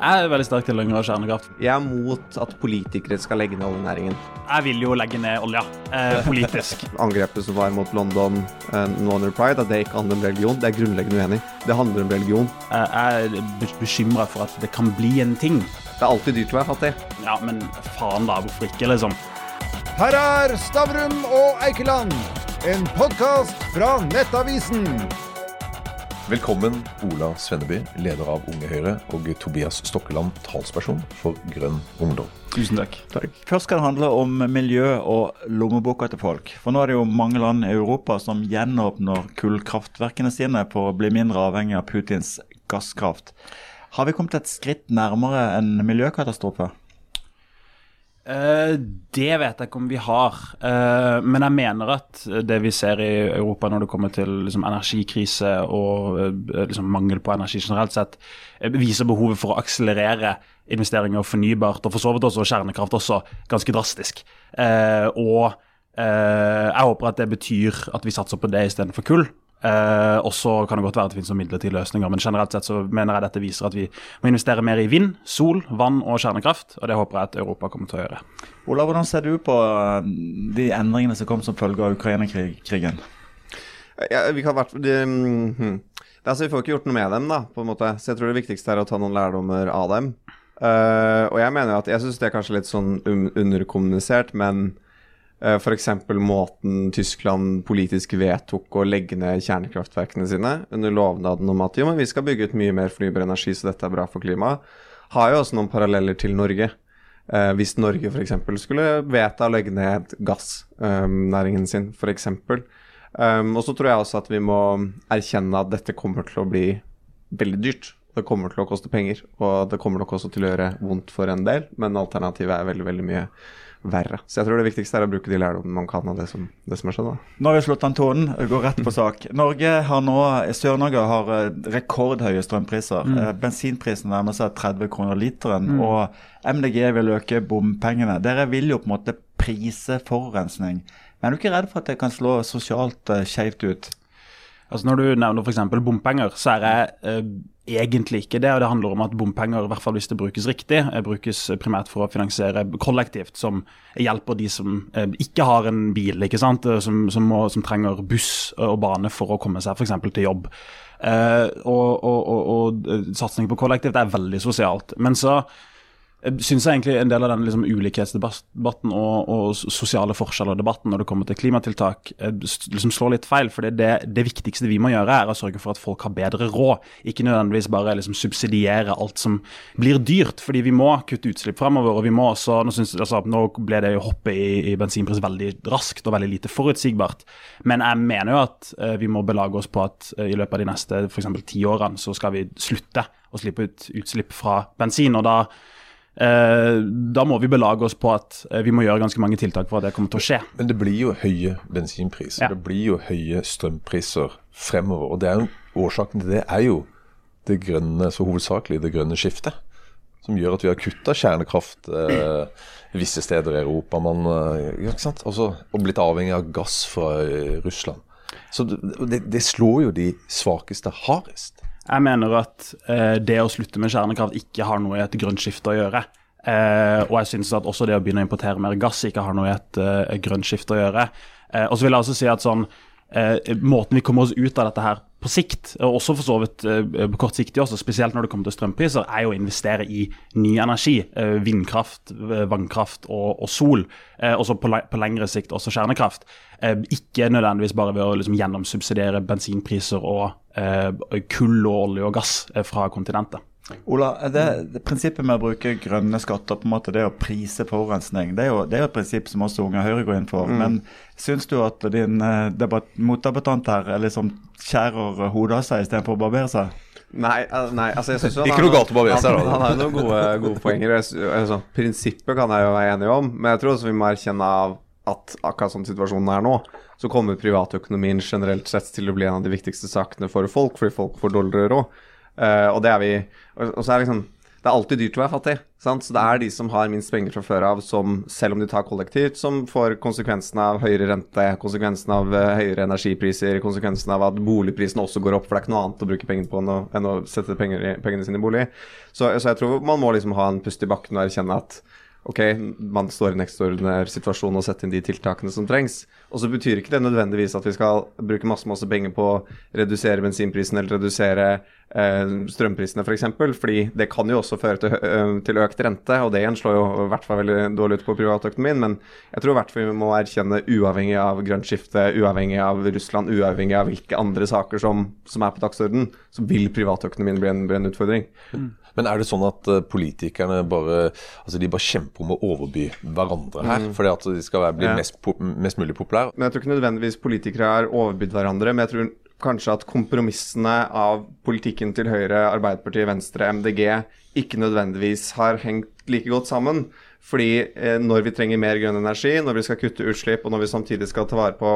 Jeg er veldig sterk tilhenger av kjernekraft. Jeg er mot at politikere skal legge ned oljenæringen. Jeg vil jo legge ned olja, eh, politisk. Angrepet som var mot London eh, No under pride, at det ikke handler om religion, det er grunnleggende uenig. Det handler om religion. Jeg er bekymra for at det kan bli en ting. Det er alltid dyrt å være fattig. Ja, men faen da, hvorfor ikke, liksom? Her er Stavrum og Eikeland, en podkast fra Nettavisen. Velkommen, Ola Svenneby, leder av Unge Høyre, og Tobias Stokkeland, talsperson for Grønn Ungdom. Tusen takk. takk. Først skal det handle om miljø og lommeboka til folk. For nå er det jo mange land i Europa som gjenåpner kullkraftverkene sine for å bli mindre avhengig av Putins gasskraft. Har vi kommet et skritt nærmere en miljøkatastrofe? Uh, det vet jeg ikke om vi har. Uh, men jeg mener at det vi ser i Europa når det kommer til liksom, energikrise og uh, liksom, mangel på energi generelt sett, viser behovet for å akselerere investeringer fornybart, og for så vidt også kjernekraft også, ganske drastisk. og jeg håper at det betyr at vi satser på det istedenfor kull. Eh, og så kan det godt være at det finnes noen midlertidige løsninger, men generelt sett så mener jeg dette viser at vi må investere mer i vind, sol, vann og kjernekraft, og det håper jeg at Europa kommer til å gjøre. Ola, hvordan ser du på eh, de endringene som kom som følge av Ukraina-krigen? Ja, vi kan vært... det, hmm. altså, Vi får ikke gjort noe med dem, da, på en måte. Så jeg tror det viktigste er å ta noen lærdommer av dem. Uh, og jeg mener at jeg syns det er kanskje litt sånn underkommunisert, men F.eks. måten Tyskland politisk vedtok å legge ned kjernekraftverkene sine under lovnaden om at jo, men vi skal bygge ut mye mer fornybar energi, så dette er bra for klimaet, har jo også noen paralleller til Norge. Eh, hvis Norge f.eks. skulle vedta å legge ned gassnæringen um, sin, f.eks. Um, og så tror jeg også at vi må erkjenne at dette kommer til å bli veldig dyrt. Det kommer til å koste penger, og det kommer nok også til å gjøre vondt for en del, men alternativet er veldig, veldig mye verre. Så jeg tror det viktigste er å bruke de lærdommene man kan av det som, det som har skjedd. Da. Nå har vi slått an tonen, går rett på sak. Norge har nå, Sør-Norge har eh, rekordhøye strømpriser. Mm. Eh, bensinprisen nærmer seg 30 kroner literen. Mm. Og MDG vil øke bompengene. Dere vil jo på en måte prise forurensning. Men er du ikke redd for at det kan slå sosialt uh, skjevt ut? Altså Når du nevner f.eks. bompenger, så er jeg eh, egentlig ikke det. og Det handler om at bompenger, i hvert fall hvis det brukes riktig, eh, brukes primært for å finansiere kollektivt, som hjelper de som eh, ikke har en bil, ikke sant? Eh, som, som, må, som trenger buss og bane for å komme seg f.eks. til jobb. Eh, og, og, og, og eh, satsing på kollektivt er veldig sosialt. Men så syns jeg egentlig en del av den liksom, ulikhetsdebatten og, og, sosiale forskjeller-debatten når det kommer til klimatiltak, eh, liksom slår litt feil. For det, det, viktigste vi må gjøre, er å sørge for at folk har bedre råd. Ikke nødvendigvis bare liksom, subsidiere alt som blir dyrt, fordi vi må kutte utslipp fremover. og vi må også, Nå, synes, altså, nå ble det jo hoppet i, i, bensinpris veldig raskt og veldig lite forutsigbart. Men jeg mener jo at uh, vi må belage oss på at uh, i løpet av de neste for ti årene så skal vi slutte å slippe ut utslipp fra bensin. og da da må vi belage oss på at eh, vi må gjøre ganske mange tiltak for at det kommer til å skje. Men det blir jo høye bensinpriser, ja. det blir jo høye strømpriser fremover. og det jo, Årsaken til det er jo det grønne, så hovedsakelig det grønne skiftet. Som gjør at vi har kutta kjernekraft eh, visse steder i Europa. Man, eh, ikke sant? Også, og blitt avhengig av gass fra eh, Russland. Så det, det slår jo de svakeste hardest. Jeg mener at eh, det å slutte med kjernekraft ikke har noe i et grønt skifte å gjøre. Eh, og jeg synes at også det å begynne å importere mer gass ikke har noe i et et grønt skifte å gjøre. Eh, og så vil jeg også si at sånn, eh, måten vi kommer oss ut av dette her på sikt, og også for så vidt eh, på kort sikt også, spesielt når det kommer til strømpriser, er å investere i ny energi. vindkraft, vannkraft og, og sol. og så på, på, lengre sikt også kjernekraft. ikke nødvendigvis bare ved å liksom, gjennomsubsidiere bensinpriser og kull og olje og gass fra kontinentet. Ola, det, det, prinsippet med å bruke grønne skatter, på en måte det å prise forurensning, det er jo, det er jo et prinsipp som også Unge Høyre går inn for. Mm. Men syns du at din uh, debatt, motdebattant her liksom skjærer hodet av seg istedenfor å barbere seg? Nei, nei, altså jeg synes jo Ikke noe galt å barbere seg, da. Han har jo noen gode, gode poenger. Altså, prinsippet kan jeg jo være enig om, men jeg tror også vi må erkjenne av at akkurat sånn situasjonen er nå, så kommer privatøkonomien generelt sett til å bli en av de viktigste sakene for folk, fordi folk får dårligere råd. Uh, og det er vi Og, og så er liksom det er alltid dyrt å være fattig. Sant? Så det er de som har minst penger fra før av, som selv om de tar kollektivt, som får konsekvensen av høyere rente, konsekvensen av uh, høyere energipriser, konsekvensen av at boligprisene også går opp, for det er ikke noe annet å bruke pengene på enn å, enn å sette penger pengene sine i bolig. Så, så, jeg tror man må liksom ha en pust i bakken og erkjenne at ok, man står i en ekstraordinær situasjon og setter inn de tiltakene som trengs. Og så betyr ikke det nødvendigvis at vi skal bruke masse masse penger på å redusere bensinprisen eller redusere eh, strømprisene f.eks. For eksempel, fordi det kan jo også føre til, øh, til, økt rente, og det igjen slår jo i hvert fall veldig dårlig ut på privatøkonomien. Men jeg tror i hvert fall vi må erkjenne, uavhengig av grønt skifte, uavhengig av Russland, uavhengig av hvilke andre saker som, som er på dagsorden, så vil privatøkonomien bli en, bli en utfordring. Mm. Men er det sånn at uh, politikerne bare altså de bare kjemper om å overby hverandre her? Mm. Fordi at de skal bli ja. mest, mest, mulig populære? Men Jeg tror ikke nødvendigvis politikere har overbydd hverandre. Men jeg tror kanskje at kompromissene av politikken til Høyre, Arbeiderpartiet, Venstre, MDG ikke nødvendigvis har hengt like godt sammen. Fordi eh, når vi trenger mer grønn energi, når vi skal kutte utslipp og når vi samtidig skal ta vare på,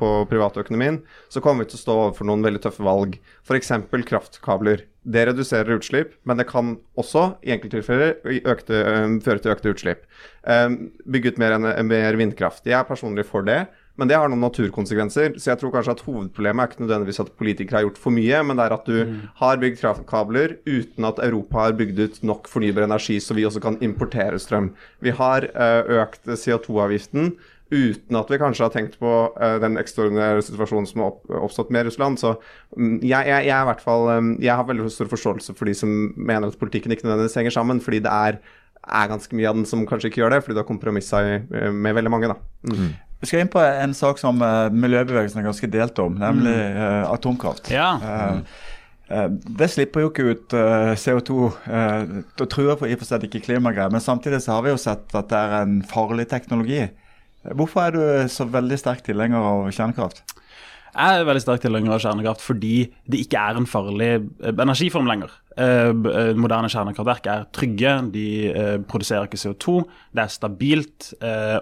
på privatøkonomien, så kommer vi til å stå overfor noen veldig tøffe valg. F.eks. kraftkabler. Det reduserer utslipp, men det kan også i enkelttilfeller øh, føre til økte utslipp. Um, bygge ut mer, mer vindkraft. Jeg er personlig for det. Men det har noen naturkonsekvenser. Så jeg tror kanskje at hovedproblemet er ikke nødvendigvis at politikere har gjort for mye, men det er at du mm. har bygd kraftkabler uten at Europa har bygd ut nok fornybar energi, så vi også kan importere strøm. Vi har uh, økt CO2-avgiften uten at vi kanskje har tenkt på uh, den ekstraordinære situasjonen som har opp, oppstått med Russland. Så um, jeg, jeg, jeg, hvert fall, um, jeg, har veldig stor forståelse for de som mener at politikken ikke nødvendigvis henger sammen, fordi det er, er ganske mye av den som kanskje ikke gjør det, fordi du har kompromissa med veldig mange. da. Mm. Vi skal inn på en sak som uh, miljøbevegelsen er ganske delt om, nemlig uh, atomkraft. Ja. Uh, det slipper jo ikke ut CO2. Det truer for i og for seg ikke klimagreier, men samtidig så har vi jo sett at det er en farlig teknologi. Hvorfor er du så veldig sterk tilhenger av kjernekraft? Jeg er veldig sterk tilhenger av kjernekraft fordi det ikke er en farlig energiform lenger. Eh, eh, moderne kjernekraftverk er trygge, de produserer ikke CO2, det er stabilt,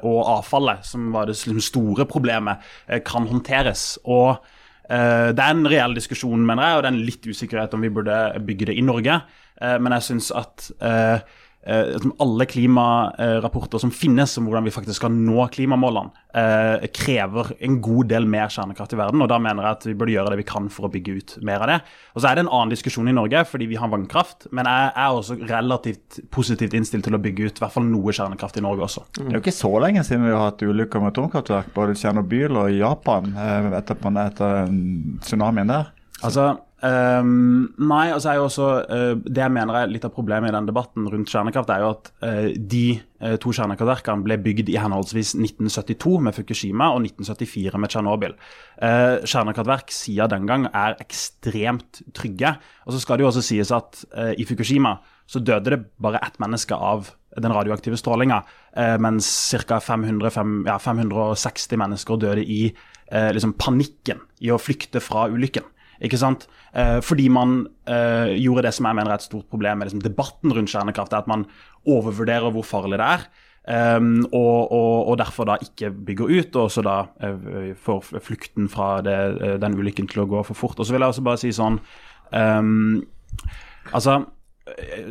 og avfallet, som var det store problemet, kan håndteres. Og det er en reell diskusjon, mener jeg, og det er en litt usikkerhet om vi burde bygge det i Norge. Men jeg syns at eh, alle klimarapporter som finnes om hvordan vi faktisk skal nå klimamålene, eh, krever en god del mer kjernekraft i verden. og Da mener jeg at vi burde gjøre det vi kan for å bygge ut mer av det. Og Så er det en annen diskusjon i Norge, fordi vi har vannkraft. Men jeg er også relativt positivt innstilt til å bygge ut i hvert fall noe kjernekraft i Norge også. Det er jo ikke så lenge siden vi har hatt ulykker med atomkraftverk, både i Tsjernobyl og i Japan, eh, etterpå etter tsunamien der. Altså, Um, nei, altså er jo også uh, Det jeg mener er litt av problemet i den debatten rundt kjernekraft, er jo at uh, de uh, to kjernekraftverkene ble bygd i henholdsvis 1972 med Fukushima og 1974 med Tsjernobyl. kjernekraftverk siden den gang er ekstremt trygge. Og så skal det jo også sies at i Fukushima så døde det bare ett menneske av den radioaktive strålinga, mens ca. ja, 560 mennesker døde i liksom panikken i å flykte fra ulykken. Ikke sant? Eh, fordi man eh, gjorde det som jeg mener er et stort problem med liksom, debatten rundt kjernekraft, er at man overvurderer hvor farlig det er. Um, og, og, og, derfor da ikke bygger ut, og så da uh, får flukten fra det, uh, den ulykken til å gå for fort. Og så vil jeg også bare si sånn um, Altså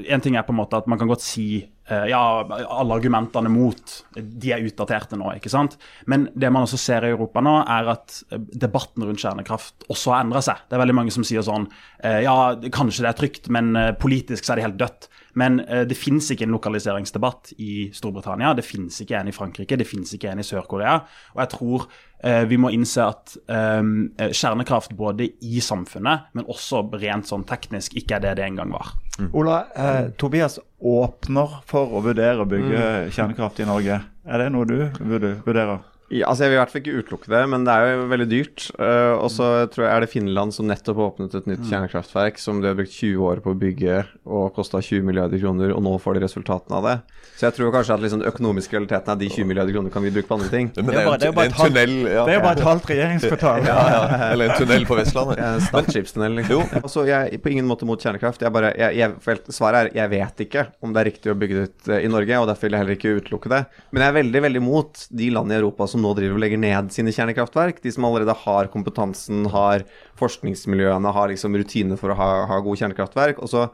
en ting er på en måte at man kan godt si uh, ja, alle argumentene mot de er utdaterte nå. ikke sant? Men det man også ser i Europa nå, er at eh, debatten rundt kjernekraft også har endra seg. Det er veldig mange som sier sånn ja, kanskje det er trygt, men politisk så er det helt dødt. Men det finnes ikke en lokaliseringsdebatt i Storbritannia, det finnes ikke en i Frankrike, det finnes ikke en i Sør-Korea. Og jeg tror vi må innse at kjernekraft både i samfunnet, men også rent sånn teknisk, ikke er det det en gang var. Mm. Ola, eh, Tobias åpner for å vurdere å bygge mm. kjernekraft i Norge. Er det noe du vurderer? Ja, altså Jeg vil i hvert fall ikke utelukke det, men det er jo veldig dyrt. Uh, og så tror jeg er det Finland som nettopp har åpnet et nytt mm. kjernekraftverk som de har brukt 20 år på å bygge og kosta 20 milliarder kroner, og nå får de resultatene av det. Så jeg tror kanskje at liksom økonomiske realiteten er de 20 milliarder kroner kan vi bruke på andre ting. Men det er, jo bare, en tunnel ja. Det er jo bare et halvt regjeringskvartal. ja, ja, Eller en tunnel på Vestlandet. Ja, liksom. liksom. Altså, jeg er på ingen måte mot kjernekraft. Jeg bare, jeg, jeg, svaret er jeg vet ikke om det er riktig å bygge det ut eh, i Norge, og derfor vil jeg heller ikke utelukke det. Men jeg er veldig, veldig mot de landene i Europa som nå driver og legger ned sine kjernekraftverk. De som allerede har kompetansen, har forskningsmiljøene, har liksom rutiner for å ha, ha gode kjernekraftverk. Og så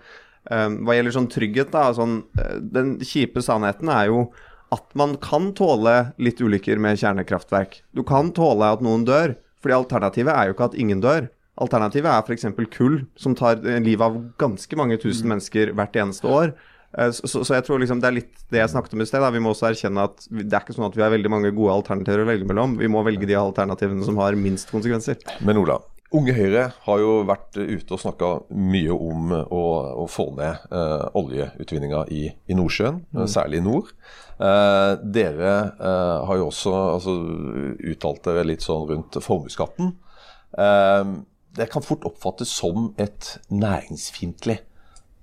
Um, hva gjelder sånn trygghet, da sånn, uh, Den kjipe sannheten er jo at man kan tåle litt ulykker med kjernekraftverk. Du kan tåle at noen dør, fordi alternativet er jo ikke at ingen dør. Alternativet er f.eks. kull, som tar livet av ganske mange tusen mennesker hvert eneste år. Eh, så, så, jeg tror liksom det er litt det jeg snakket om i sted. Da. Vi må også erkjenne at det er ikke sånn at vi har veldig mange gode alternativer å velge mellom. Vi må velge de alternativene som har minst konsekvenser. Men Ola, Unge Høyre har jo vært ute og snakka mye om å, å få ned uh, oljeutvinninga i, i, Nordsjøen, mm. særlig i nord. Uh, dere uh, har jo også altså, uttalt dere litt sånn rundt formuesskatten. det kan fort oppfattes som et næringsfiendtlig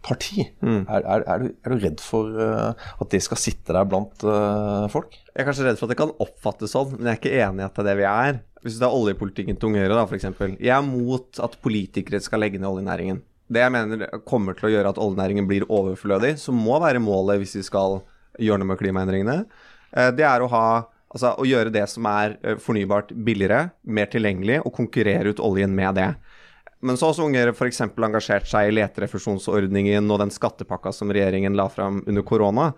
parti. Mm. Er, er, er, du, er, du, redd for uh, at det skal sitte der blant uh, folk? Jeg er kanskje redd for at det kan oppfattes sånn, men jeg er ikke enig i at det er det vi er. Hvis det er oljepolitikken til Unge Høyre, da, f.eks. Jeg er mot at politikere skal legge ned oljenæringen. Det jeg mener kommer til å gjøre at oljenæringen blir overflødig, som må være målet hvis vi skal gjøre noe med klimaendringene, uh, det er å ha Altså å gjøre det som er fornybart billigere, mer tilgjengelig, og konkurrere ut oljen med det. Men så har også Unge f.eks. engasjert seg i leterefusjonsordningen og den skattepakka som regjeringen la fram under korona.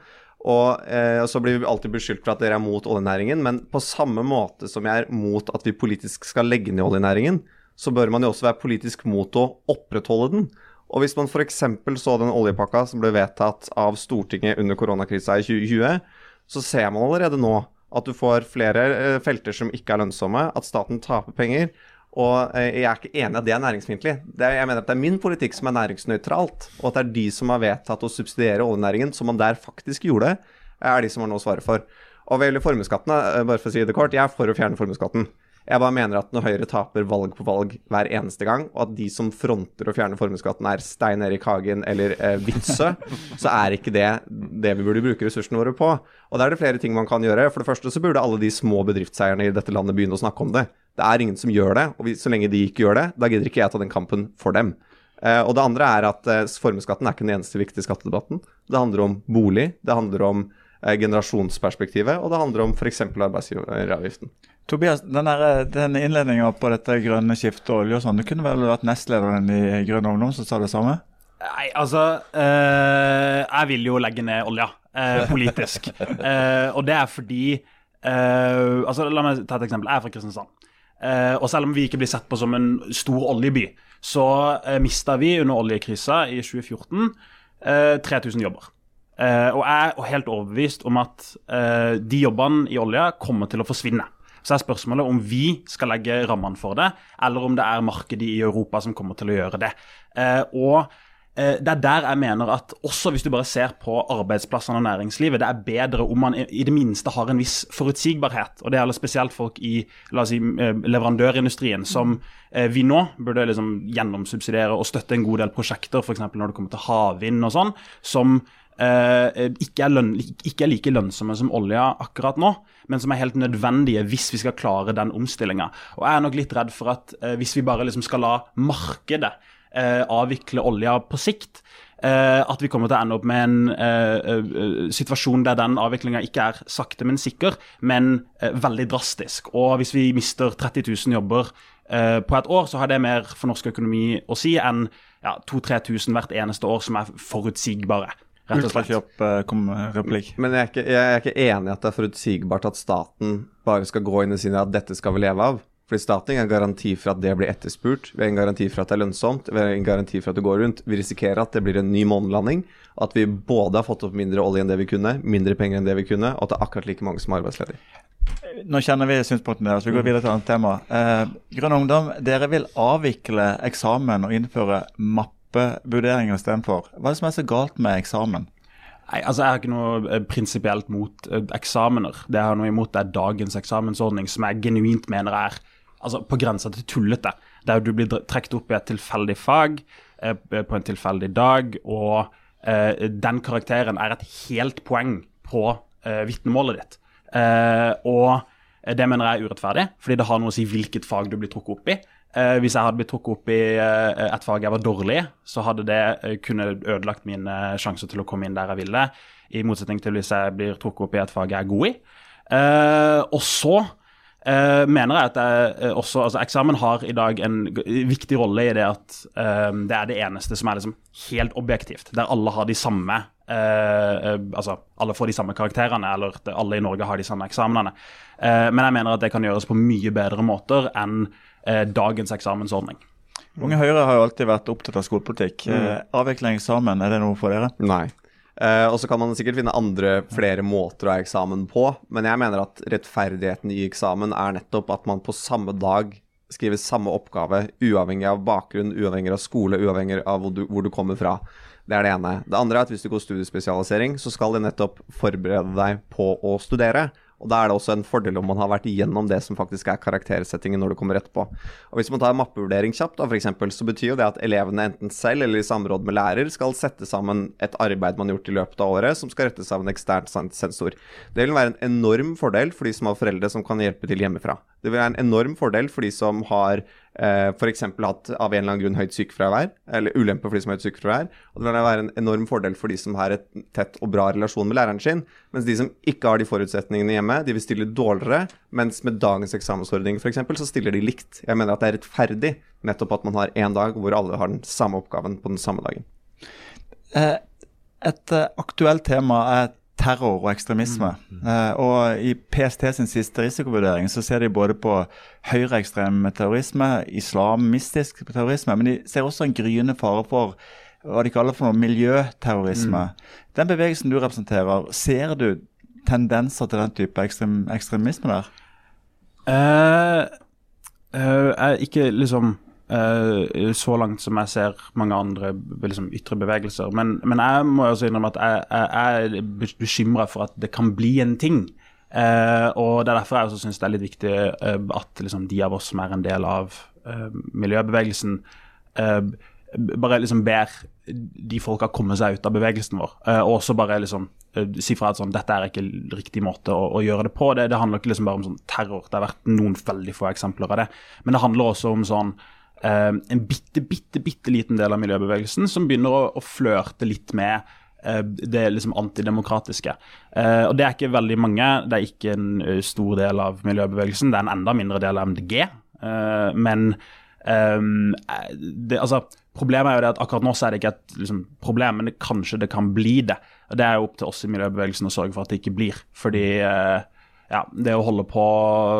Og eh, så blir vi alltid beskyldt for at dere er mot oljenæringen, men på samme måte som jeg er mot at vi politisk skal legge ned oljenæringen, så bør man jo også være politisk mot å opprettholde den. Og hvis man f.eks. så den oljepakka som ble vedtatt av Stortinget under koronakrisa i 2020, så ser man allerede nå at du får flere eh, felter som ikke er lønnsomme, at staten taper penger. Og eh, jeg er ikke enig i at det er næringsfiendtlig. Jeg mener at det er min politikk som er næringsnøytralt, og at det er de som har vedtatt å subsidiere oljenæringen, som man der faktisk gjorde, er de som har noe å svare for. Og ved formuesskatten, eh, bare for å si det kort, jeg er for å fjerne formuesskatten. Jeg bare mener at når Høyre taper valg på valg hver eneste gang, og at de som fronter å fjerne formuesskatten er Stein Erik Hagen eller eh, Witzøe, så er ikke det det vi burde bruke ressursene våre på. Og da er det flere ting man kan gjøre. For det første så burde alle de små bedriftseierne i dette landet begynne å snakke om det. Det er ingen som gjør det, og vi, så lenge de ikke gjør det, da gidder ikke jeg ta den kampen for dem. Uh, og det andre er at uh, formuesskatten er ikke den eneste viktige skattedebatten. Det handler om bolig, det handler om generasjonsperspektivet, og det handler om f.eks. arbeidsgiveravgiften. Tobias, den, der, den innledninga på dette grønne skiftet og olje og sånn, du kunne vel vært nestlederen i Grønn Ungdom som sa det samme? Nei, altså øh, Jeg vil jo legge ned olja øh, politisk. uh, og det er fordi øh, altså La meg ta et eksempel. Jeg er fra Kristiansand. Uh, og selv om vi ikke blir sett på som en stor oljeby, så uh, mista vi under oljekrisa i 2014 uh, 3000 jobber. Og jeg er helt overbevist om at de jobbene i olja kommer til å forsvinne. Så er spørsmålet om vi skal legge rammene for det, eller om det er markedet i Europa som kommer til å gjøre det. Eh, og eh, det er der jeg mener at også hvis du bare ser på arbeidsplassene og næringslivet, det er bedre om man i det minste har en viss forutsigbarhet. Og det gjelder spesielt folk i si, eh, leverandørindustrien, som vi nå burde liksom gjennomsubsidiere og støtte en god del prosjekter, f.eks. når det kommer til havvind og sånn, som eh, ikke, er lønn, ikke, er like lønnsomme som olja akkurat nå, men som er helt nødvendige hvis vi skal klare den omstillinga. Og jeg er nok litt redd for at eh, hvis vi bare liksom skal la markedet eh, avvikle olja på sikt, eh, at vi kommer til å ende opp med en uh, situasjon der den avviklinga ikke er sakte, men sikker, men uh, veldig drastisk. Og hvis vi mister 30 000 jobber på et år, så har det mer for norsk økonomi å si enn ja, 2000-3000 hvert eneste år som er forutsigbare. Rett og slett. Kjøp, uh, kom replikk. Men jeg er, ikke, jeg er, ikke, enig i at det er forutsigbart at staten bare skal gå inn og si at dette skal vi leve av. Fordi staten har en garanti for at det blir etterspurt, vi har en garanti for at det er lønnsomt, vi har en garanti for at det går rundt. Vi risikerer at det blir en ny månelanding, at vi både har fått opp mindre olje enn det vi kunne, mindre penger enn det vi kunne, og at det er akkurat like mange som er arbeidsledige. Nå kjenner vi synspunktene deres, vi går videre til et annet tema. Eh, Grønn Ungdom, dere vil avvikle eksamen og innføre MAP mappevurderinger istedenfor. Hva er det som er så galt med eksamen? Nei, altså Jeg har ikke noe eh, prinsipielt mot uh, eksamener. Det jeg har noe imot er dagens eksamensordning, som jeg genuint mener er altså, på grensa til tullete. Der du blir trukket opp i et tilfeldig fag uh, på en tilfeldig dag, og den karakteren er et helt poeng på vitnemålet ditt. og det mener jeg er urettferdig, fordi det har noe å si hvilket fag du blir trukket opp i. Eh, hvis jeg hadde blitt trukket opp i eh, et fag jeg var dårlig så hadde det eh, kunne ødelagt mine sjanser til å komme inn der jeg ville. I motsetning til hvis jeg blir trukket opp i et fag jeg er god i. Eh, og så uh, mener jeg at jeg, også, altså, eksamen har i dag en viktig rolle i det at uh, det er det eneste som er liksom helt objektivt. Der alle har de samme uh, altså alle får de samme karakterene, eller alle i Norge har de samme eksamenene. men jeg mener at det kan gjøres på mye bedre måter enn dagens eksamensordning. Unge Høyre har jo alltid vært opptatt av skolepolitikk. Mm. Avvikling av eksamen, er det noe for dere? Nei. Eh, og så kan man sikkert finne andre, flere måter å ha eksamen på, men jeg mener at rettferdigheten i eksamen er nettopp at man på samme dag skriver samme oppgave, uavhengig av bakgrunn, uavhengig av skole, uavhengig av hvor du, hvor du kommer fra. Det er det ene. Det andre er at hvis du går studiespesialisering, så skal det nettopp forberede deg på å studere. Og Da er det også en fordel om man har vært igjennom det som faktisk er karaktersettingen når du kommer etterpå. Og Hvis man tar en mappevurdering kjapt, da, for eksempel, så betyr jo det at elevene enten selv eller i samråd med lærer skal sette sammen et arbeid man har gjort i løpet av året, som skal rettes av en ekstern sensor. Det vil være en enorm fordel for de som har foreldre som kan hjelpe til hjemmefra. Det vil være en enorm fordel for de som har eh, f.eks. hatt av en eller annen grunn høyt sykefravær, eller ulempe for de som har høyt sykefravær. Og det vil være en enorm fordel for de som har et tett og bra relasjon med læreren sin. Mens de som ikke har de forutsetningene hjemme, de vil stille dårligere. Mens med dagens eksamensordning f.eks. så stiller de likt. Jeg mener at det er rettferdig nettopp at man har én dag hvor alle har den samme oppgaven på den samme dagen. Eh, et eh, aktuelt tema er terror og ekstremisme. Mm. Uh, og I PST sin siste risikovurdering så ser de både på høyreekstrem terrorisme, islamistisk terrorisme, men de ser også en gryende fare for hva de kaller for noe miljøterrorisme. Mm. Den bevegelsen du representerer, ser du tendenser til den type ekstrem, ekstremisme der? Uh, uh, ikke liksom Uh, så langt som jeg ser mange andre liksom, ytre bevegelser. Men, men, jeg må også innrømme at jeg, jeg er bekymra for at det kan bli en ting. Uh, og Det er derfor jeg også syns det er litt viktig uh, at liksom, de av oss som er en del av miljøbevegelsen, bare liksom ber de folka komme seg ut av bevegelsen vår. og også bare liksom si fra at sånn, dette er ikke riktig måte å, å gjøre det på. Det, det handler ikke liksom bare om sånn terror. Det har vært noen veldig få eksempler av det. Men det handler også om sånn en bitte, bitte, bitte liten del av miljøbevegelsen som begynner å, å flørte litt med uh, det liksom antidemokratiske. Uh, og Det er ikke veldig mange. Det er ikke en stor del av miljøbevegelsen. Det er en enda mindre del av MDG. men um, det, altså, Problemet er jo det at akkurat nå så er det ikke et liksom, problem, men det, kanskje det kan bli det. Og Det er jo opp til oss i miljøbevegelsen å sørge for at det ikke blir. Fordi ja, det å holde på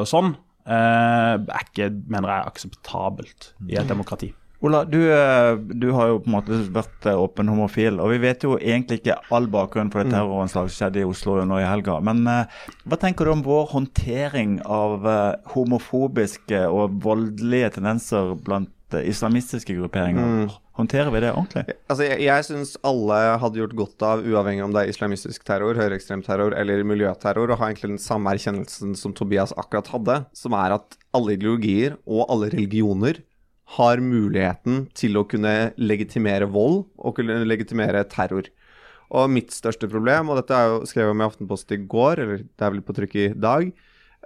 sånn Eh, er ikke, mener jeg, akseptabelt i et demokrati. Ola, du, eh, du, har jo på en måte vært eh, åpen homofil, og vi vet jo egentlig ikke all bakgrunnen for det mm. terroranslaget som skjedde i Oslo nå i helga. Men hva tenker du om vår håndtering av homofobiske og voldelige tendenser blant islamistiske grupperinger? Mm. Håndterer vi det ordentlig? Altså, jeg jeg syns alle hadde gjort godt av, uavhengig om det er islamistisk terror, høyreekstrem terror eller miljøterror, å ha egentlig den samme erkjennelsen som Tobias akkurat hadde, som er at alle ideologier og alle religioner har muligheten til å kunne legitimere vold og kunne legitimere terror. Og mitt største problem, og dette er jo skrevet om i Aftenposten i går, eller det er vel på trykk i dag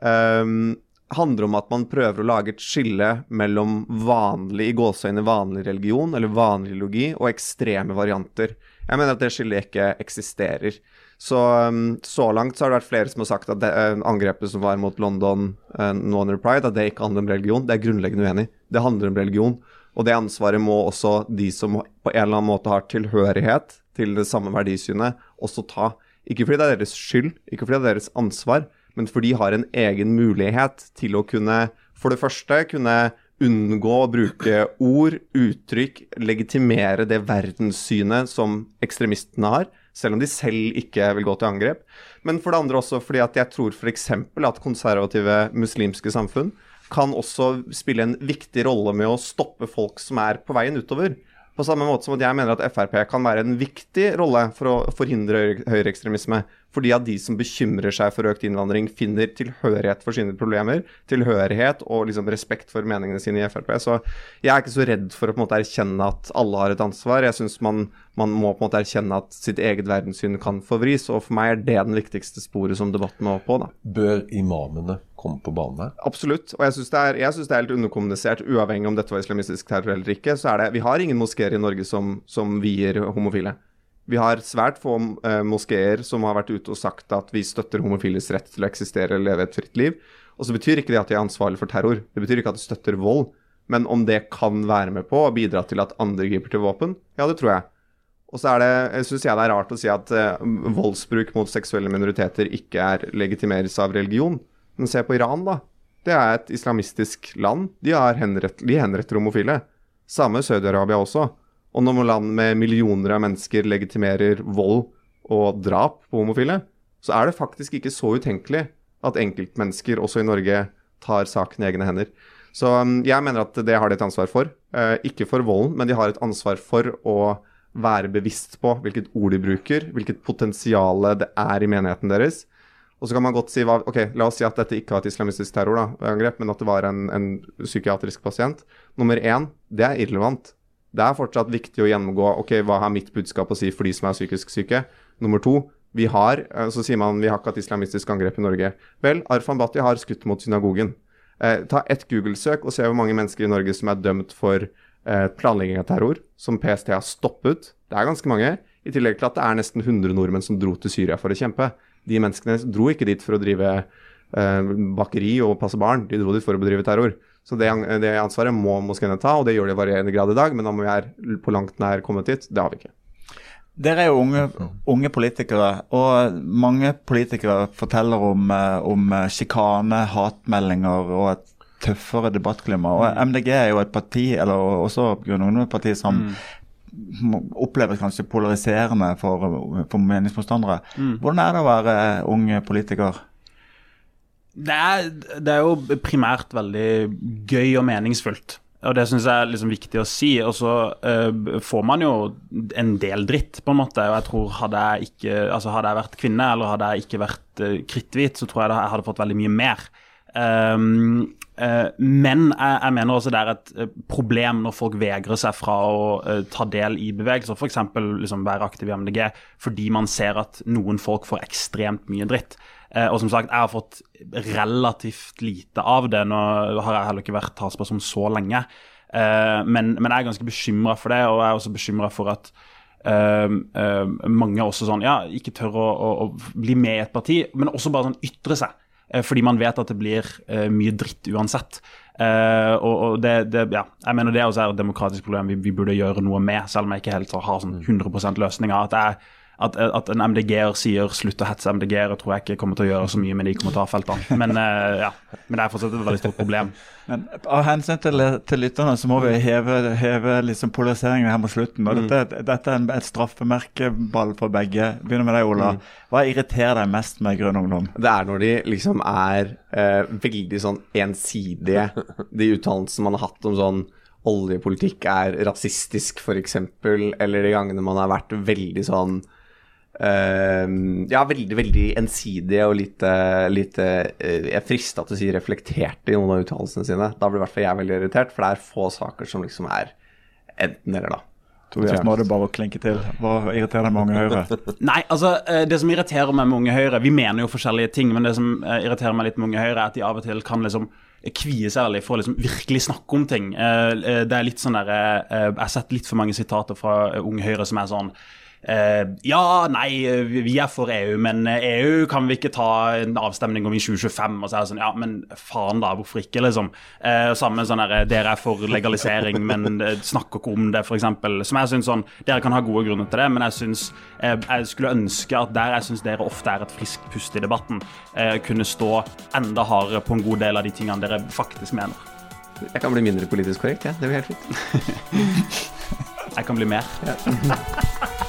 um, handler om at man prøver å lage et skille mellom vanlig i gåseøyne vanlig religion eller vanlig logi og ekstreme varianter. Jeg mener at det skillet ikke eksisterer. Så, um, så langt så har det vært flere som har sagt at det, uh, angrepet som var mot London uh, nå under Pride, at det ikke handler om religion. Det er grunnleggende uenig. Det handler om religion. Og det ansvaret må også de som på en eller annen måte har tilhørighet til det samme verdisynet, også ta. Ikke fordi det er deres skyld, ikke fordi det er deres ansvar, men for de har en egen mulighet til å kunne, for det første, kunne unngå å bruke ord, uttrykk, legitimere det verdenssynet som ekstremistene har, selv om de selv ikke vil gå til angrep. Men for det andre også fordi at jeg tror f.eks. at konservative muslimske samfunn kan også spille en viktig rolle med å stoppe folk som er på veien utover. På samme måte som at jeg mener at Frp kan være en viktig rolle for å forhindre høyreekstremisme. Fordi at de som bekymrer seg for økt innvandring, finner tilhørighet for sine problemer. Tilhørighet og liksom respekt for meningene sine i Frp. Så jeg er ikke så redd for å på en måte erkjenne at alle har et ansvar. Jeg syns man, man, må på en måte erkjenne at sitt eget verdenssyn kan forvris. Og for meg er det den viktigste sporet som debatten må på. da. Bør imamene komme på banen her? Absolutt. Og jeg syns det, det, er helt underkommunisert, uavhengig om dette var islamistisk terror eller ikke. så er det, Vi har ingen moskeer i Norge som, som vier homofile. Vi har svært få eh, moskeer som har vært ute og sagt at vi støtter homofiles rett til å eksistere og leve et fritt liv. Og så betyr ikke det at de er ansvarlig for terror. Det betyr ikke at de støtter vold. Men om det kan være med på å bidra til at andre griper til våpen, ja, det tror jeg. Og så er det, syns jeg det er rart å si at uh, voldsbruk mot seksuelle minoriteter ikke er legitimeres av religion. Men se på Iran, da. Det er et islamistisk land. De, henrett, de henretter homofile. Samme Saudi-Arabia også. Og når land med millioner av mennesker legitimerer vold og drap på homofile, så er det faktisk ikke så utenkelig at enkeltmennesker også i Norge tar saken i egne hender. Så um, jeg mener at det har de et ansvar for. Uh, ikke for volden, men de har et ansvar for å være bevisst på hvilket ord de bruker, hvilket potensial det er i menigheten deres. Og så kan man godt si ok, La oss si at dette ikke var et islamistisk terrorangrep, men at det var en, en psykiatrisk pasient. Nummer én, det er irrelevant. Det er fortsatt viktig å gjennomgå ok, hva er mitt budskap å si for de som er psykisk syke. Nummer to, vi har eh, så sier man vi har ikke hatt islamistisk angrep i Norge. Vel, Arfan Bhatti har skutt mot synagogen. Eh, ta ett Google-søk og se hvor mange mennesker i Norge som er dømt for eh, planlegging av terror, som PST har stoppet. Det er ganske mange. I tillegg til at det er nesten 100 nordmenn som dro til Syria for å kjempe. De menneskene dro ikke dit for å drive eh, bakeri og passe barn, de dro dit for å bedrive terror. Så det, det ansvaret må moskeene ta, og det gjør de i varierende grad i dag. Men om vi er på langt nær kommet dit, det har vi ikke. Dere er jo unge, unge, politikere, og mange politikere forteller om, eh, om sjikane, hatmeldinger og et tøffere debattklima. Og MDG er jo et parti, eller også Grønn Ungdom-parti, som mm oppleves kanskje polariserende for, for meningsmotstandere. Mm. Hvordan er det å være ung politiker? Det er, det er, jo primært veldig gøy og meningsfullt. Og det syns jeg er liksom viktig å si. Og så uh, får man jo en del dritt, på en måte. Og jeg tror hadde jeg ikke Altså hadde jeg vært kvinne, eller hadde jeg ikke vært uh, kritthvit, så tror jeg jeg hadde fått veldig mye mer. Um, uh, men jeg, jeg, mener også det er et problem når folk vegrer seg fra å ta del i bevegelser, f.eks. Liksom være aktiv i MDG, fordi man ser at noen folk får ekstremt mye dritt. Eh, og som sagt, jeg har fått relativt lite av det. Nå har jeg heller ikke vært talsperson så lenge. Eh, men, men, jeg er ganske bekymra for det, og jeg er også bekymra for at Uh, uh, mange også sånn Ja, ikke tør å, å, å, bli med i et parti, men også bare sånn ytre seg. Uh, fordi man vet at det blir mye dritt uansett. og, og det, det, ja, jeg mener det også er et demokratisk problem vi, vi, burde gjøre noe med, selv om jeg ikke helt har sånn 100 løsninger. At jeg at, at en MDG-er sier 'slutt å hetse MDG-ere', tror jeg ikke kommer til å gjøre så mye med de kommentarfeltene. Men, uh, ja. Men det er fortsatt et veldig stort problem. Men Av hensyn til, til lytterne så må vi heve, heve liksom polariseringen her mot slutten. og Dette, mm. dette er en, et straffemerkeball for begge. Begynner med deg, Ola. Mm. Hva irriterer deg mest med Grønn ungdom? Det er når de liksom er eh, veldig sånn ensidige, de uttalelsene man har hatt om sånn oljepolitikk er rasistisk, f.eks., eller de gangene man har vært veldig sånn ja, veldig veldig ensidige og lite, lite uh, Jeg frista til å si reflekterte i noen av uttalelsene sine. Da blir i hvert fall jeg veldig irritert, for det er få saker som liksom er enten eller, da. Tobias, nå er det bare å klinke til. Hva irriterer deg med Unge Høyre? Nei, altså, eh, Det som irriterer meg med Unge Høyre Vi mener jo forskjellige ting, men det som irriterer meg litt med Unge Høyre, er at de av og til kan liksom kvie seg veldig for å liksom virkelig snakke om ting. Det er litt sånn der, Jeg har sett litt for mange sitater fra Unge Høyre som er sånn Uh, ja, nei, vi er for EU, men EU kan vi ikke ta en avstemning om i 2025? Og så er det sånn, ja, men faen da, hvorfor ikke, liksom? Uh, samme sånn der, dere er for legalisering, men snakker ikke om det, f.eks. Som jeg synes sånn, Dere kan ha gode grunner til det, men jeg synes, uh, jeg skulle ønske at der jeg syns dere ofte er et friskt pust i debatten, kunne stå enda hardere på en god del av de tingene dere faktisk mener. Jeg kan bli mindre politisk korrekt, ja. Det blir helt fint. jeg kan bli mer. Ja.